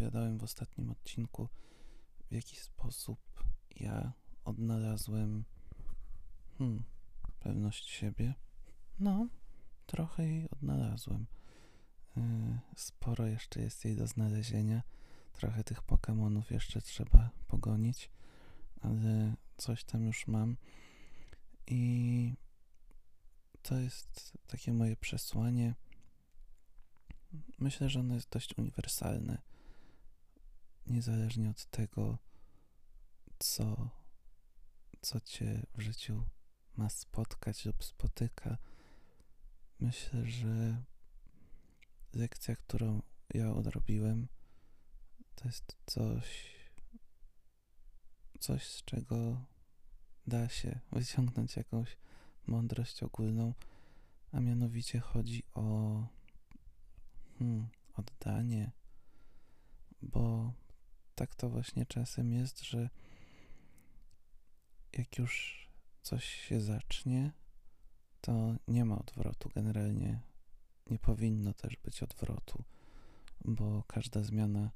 opowiadałem w ostatnim odcinku, w jaki sposób ja odnalazłem hmm, pewność siebie. No, trochę jej odnalazłem. Yy, sporo jeszcze jest jej do znalezienia. Trochę tych Pokémonów jeszcze trzeba pogonić, ale coś tam już mam. I to jest takie moje przesłanie. Myślę, że ono jest dość uniwersalne. Niezależnie od tego, co, co cię w życiu ma spotkać lub spotyka, myślę, że lekcja, którą ja odrobiłem, to jest coś, coś z czego da się wyciągnąć jakąś mądrość ogólną, a mianowicie chodzi o hmm, oddanie, bo tak to właśnie czasem jest, że jak już coś się zacznie, to nie ma odwrotu. Generalnie nie powinno też być odwrotu, bo każda zmiana,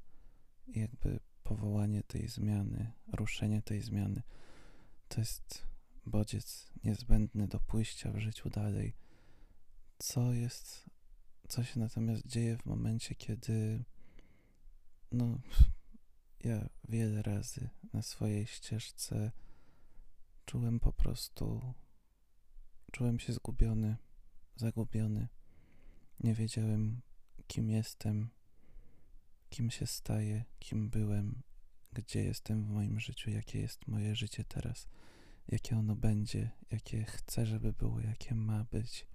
jakby powołanie tej zmiany, ruszenie tej zmiany, to jest bodziec niezbędny do pójścia w życiu dalej. Co jest, co się natomiast dzieje w momencie, kiedy no, ja wiele razy na swojej ścieżce czułem po prostu, czułem się zgubiony, zagubiony. Nie wiedziałem, kim jestem, kim się staję, kim byłem, gdzie jestem w moim życiu, jakie jest moje życie teraz jakie ono będzie, jakie chcę, żeby było, jakie ma być.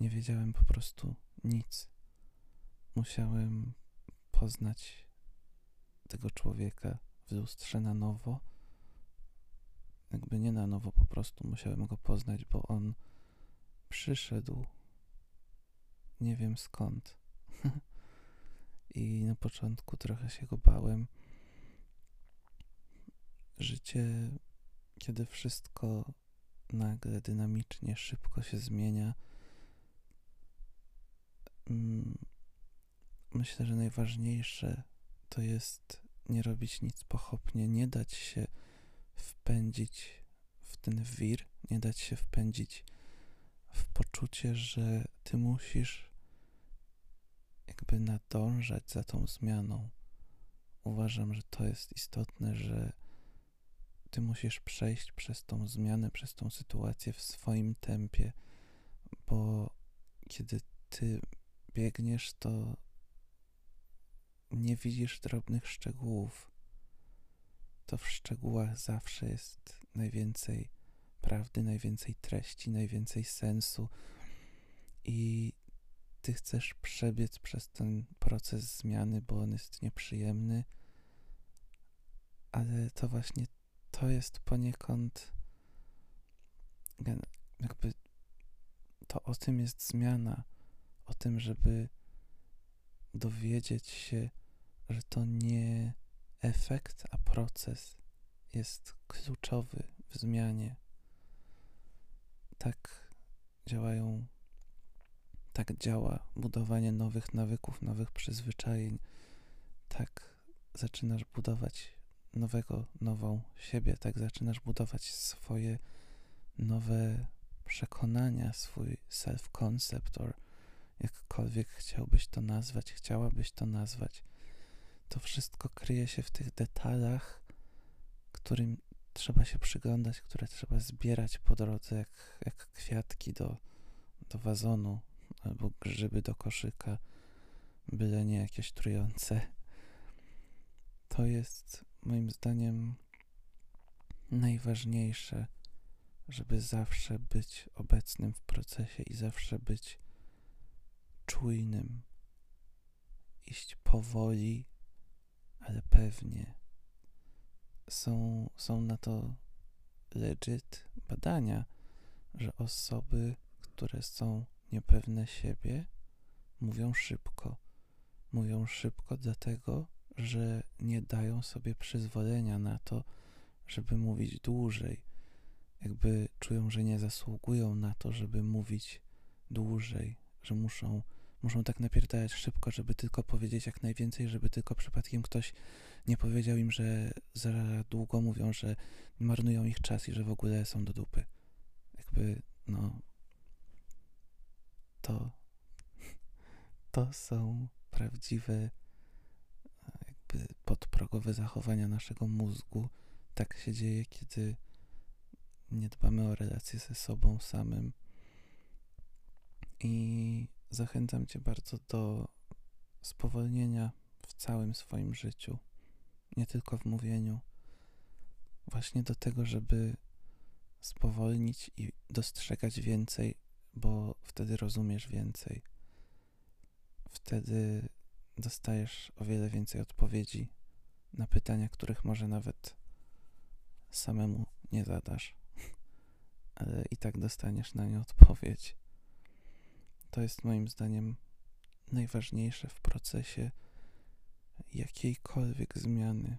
Nie wiedziałem po prostu nic. Musiałem poznać tego człowieka w lustrze na nowo. Jakby nie na nowo, po prostu musiałem go poznać, bo on przyszedł. Nie wiem skąd. I na początku trochę się go bałem. Życie kiedy wszystko nagle, dynamicznie, szybko się zmienia, mm, myślę, że najważniejsze to jest nie robić nic pochopnie, nie dać się wpędzić w ten wir, nie dać się wpędzić w poczucie, że ty musisz jakby nadążać za tą zmianą. Uważam, że to jest istotne, że ty musisz przejść przez tą zmianę, przez tą sytuację w swoim tempie, bo kiedy ty biegniesz, to nie widzisz drobnych szczegółów. To w szczegółach zawsze jest najwięcej prawdy, najwięcej treści, najwięcej sensu. I ty chcesz przebiec przez ten proces zmiany, bo on jest nieprzyjemny, ale to właśnie to jest poniekąd jakby to o tym jest zmiana, o tym, żeby dowiedzieć się, że to nie efekt, a proces jest kluczowy w zmianie. Tak działają, tak działa budowanie nowych nawyków, nowych przyzwyczajeń. Tak zaczynasz budować nowego, nową siebie, tak zaczynasz budować swoje nowe przekonania, swój self-concept, or jakkolwiek chciałbyś to nazwać, chciałabyś to nazwać. To wszystko kryje się w tych detalach, którym trzeba się przyglądać, które trzeba zbierać po drodze, jak, jak kwiatki do, do wazonu albo grzyby do koszyka, byle nie jakieś trujące. To jest moim zdaniem najważniejsze, żeby zawsze być obecnym w procesie i zawsze być czujnym, iść powoli, ale pewnie. Są, są na to legit badania, że osoby, które są niepewne siebie, mówią szybko. Mówią szybko dlatego, że nie dają sobie przyzwolenia na to, żeby mówić dłużej. Jakby czują, że nie zasługują na to, żeby mówić dłużej, że muszą muszą tak napierdalać szybko, żeby tylko powiedzieć jak najwięcej, żeby tylko przypadkiem ktoś nie powiedział im, że za długo mówią, że marnują ich czas i że w ogóle są do dupy. Jakby, no, to, to są prawdziwe jakby podprogowe zachowania naszego mózgu. Tak się dzieje, kiedy nie dbamy o relacje ze sobą samym. I zachęcam Cię bardzo do spowolnienia w całym swoim życiu, nie tylko w mówieniu. Właśnie do tego, żeby spowolnić i dostrzegać więcej, bo wtedy rozumiesz więcej. Wtedy dostajesz o wiele więcej odpowiedzi na pytania, których może nawet samemu nie zadasz, ale i tak dostaniesz na nie odpowiedź. To jest moim zdaniem najważniejsze w procesie jakiejkolwiek zmiany.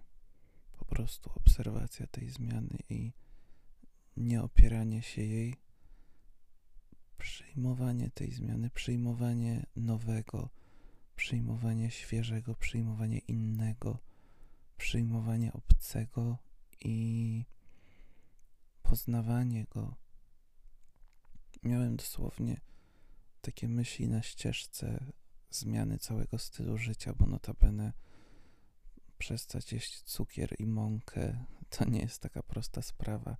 Po prostu obserwacja tej zmiany i nie opieranie się jej, przyjmowanie tej zmiany, przyjmowanie nowego, przyjmowanie świeżego, przyjmowanie innego, przyjmowanie obcego i poznawanie go. Miałem dosłownie takie myśli na ścieżce zmiany całego stylu życia, bo notabene przestać jeść cukier i mąkę to nie jest taka prosta sprawa.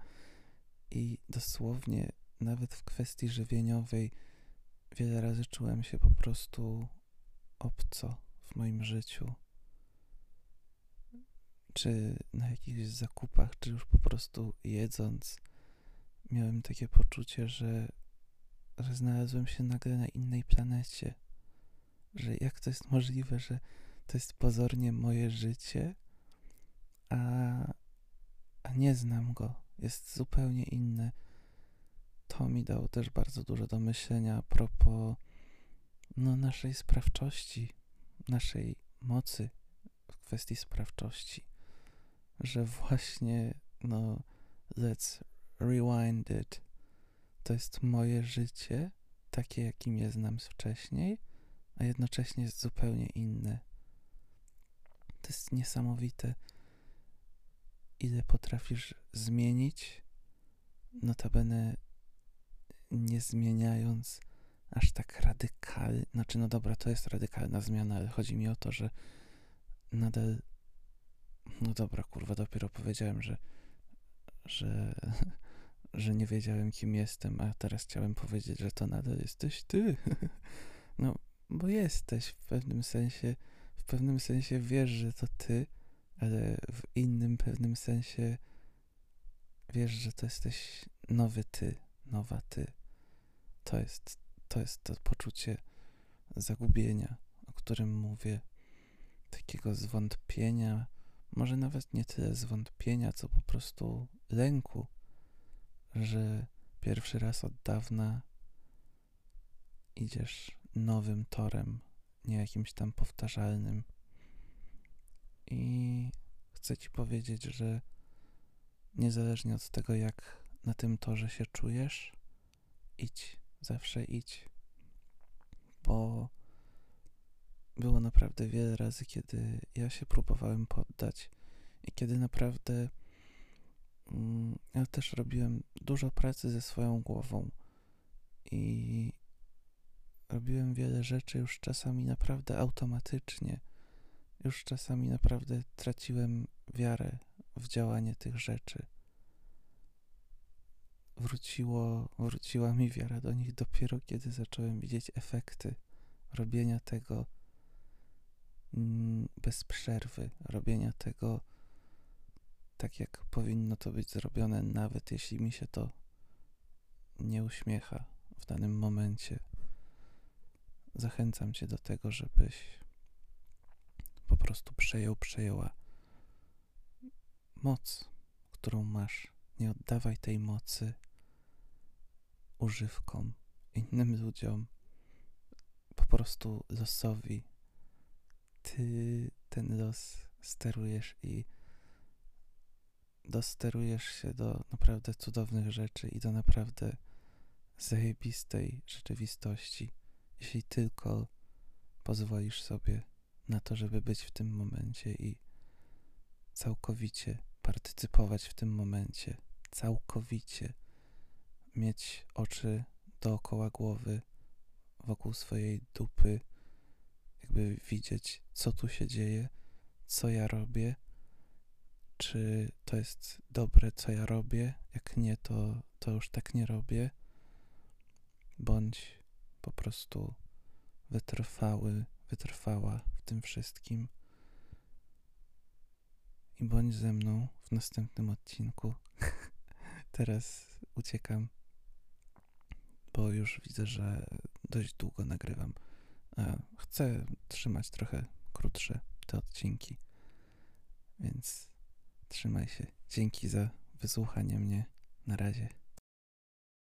I dosłownie nawet w kwestii żywieniowej wiele razy czułem się po prostu obco w moim życiu. Czy na jakichś zakupach, czy już po prostu jedząc, miałem takie poczucie, że że znalazłem się nagle na innej planecie. Że jak to jest możliwe, że to jest pozornie moje życie, a, a nie znam go. Jest zupełnie inne. To mi dało też bardzo dużo do myślenia a propos no, naszej sprawczości, naszej mocy w kwestii sprawczości. Że właśnie, no, let's rewind it to jest moje życie, takie jakim je znam wcześniej, a jednocześnie jest zupełnie inne. To jest niesamowite, ile potrafisz zmienić, notabene nie zmieniając aż tak radykalnie. Znaczy, no dobra, to jest radykalna zmiana, ale chodzi mi o to, że nadal. No dobra, kurwa, dopiero powiedziałem, że. że że nie wiedziałem, kim jestem, a teraz chciałem powiedzieć, że to nadal jesteś ty. No, bo jesteś w pewnym sensie, w pewnym sensie wiesz, że to ty, ale w innym pewnym sensie wiesz, że to jesteś nowy ty, nowa ty. To jest, to jest to poczucie zagubienia, o którym mówię, takiego zwątpienia, może nawet nie tyle zwątpienia, co po prostu lęku że pierwszy raz od dawna idziesz nowym torem, nie jakimś tam powtarzalnym. I chcę ci powiedzieć, że niezależnie od tego, jak na tym torze się czujesz, idź, zawsze idź, bo było naprawdę wiele razy, kiedy ja się próbowałem poddać i kiedy naprawdę ja też robiłem dużo pracy ze swoją głową i robiłem wiele rzeczy już czasami naprawdę automatycznie. Już czasami naprawdę traciłem wiarę w działanie tych rzeczy. Wróciło, wróciła mi wiara do nich dopiero kiedy zacząłem widzieć efekty robienia tego mm, bez przerwy, robienia tego tak, jak powinno to być zrobione, nawet jeśli mi się to nie uśmiecha w danym momencie. Zachęcam Cię do tego, żebyś po prostu przejął, przejęła moc, którą masz. Nie oddawaj tej mocy używkom, innym ludziom, po prostu losowi. Ty ten los sterujesz i dosterujesz się do naprawdę cudownych rzeczy i do naprawdę zajebistej rzeczywistości, jeśli tylko pozwolisz sobie na to, żeby być w tym momencie i całkowicie partycypować w tym momencie, całkowicie mieć oczy dookoła głowy, wokół swojej dupy, jakby widzieć, co tu się dzieje, co ja robię, czy to jest dobre, co ja robię. Jak nie, to, to już tak nie robię. Bądź po prostu wytrwały, wytrwała w tym wszystkim. I bądź ze mną w następnym odcinku. Teraz uciekam, bo już widzę, że dość długo nagrywam. Chcę trzymać trochę krótsze te odcinki, więc trzymaj się. Dzięki za wysłuchanie mnie. Na razie.